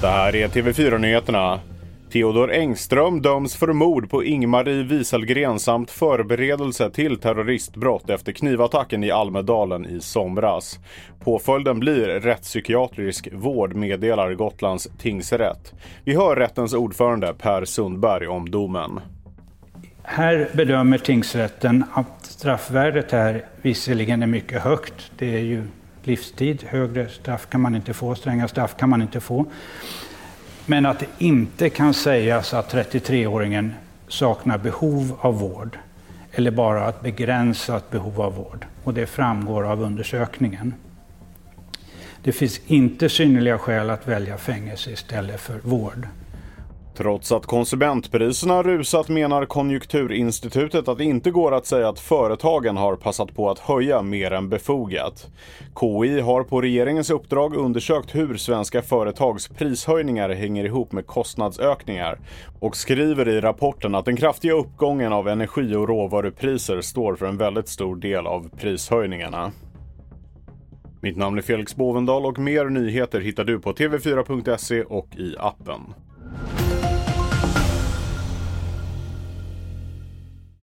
Det här är TV4-nyheterna. Theodor Engström döms för mord på Ingmarie Wieselgren samt förberedelse till terroristbrott efter knivattacken i Almedalen i somras. Påföljden blir rättspsykiatrisk vård, meddelar Gotlands tingsrätt. Vi hör rättens ordförande Per Sundberg om domen. Här bedömer tingsrätten att straffvärdet här visserligen är mycket högt. Det är ju livstid, högre straff kan man inte få, stränga straff kan man inte få. Men att det inte kan sägas att 33-åringen saknar behov av vård eller bara ett begränsat behov av vård. Och det framgår av undersökningen. Det finns inte synnerliga skäl att välja fängelse istället för vård. Trots att konsumentpriserna rusat menar Konjunkturinstitutet att det inte går att säga att företagen har passat på att höja mer än befogat. KI har på regeringens uppdrag undersökt hur svenska företags prishöjningar hänger ihop med kostnadsökningar och skriver i rapporten att den kraftiga uppgången av energi och råvarupriser står för en väldigt stor del av prishöjningarna. Mitt namn är Felix Bovendal och mer nyheter hittar du på tv4.se och i appen.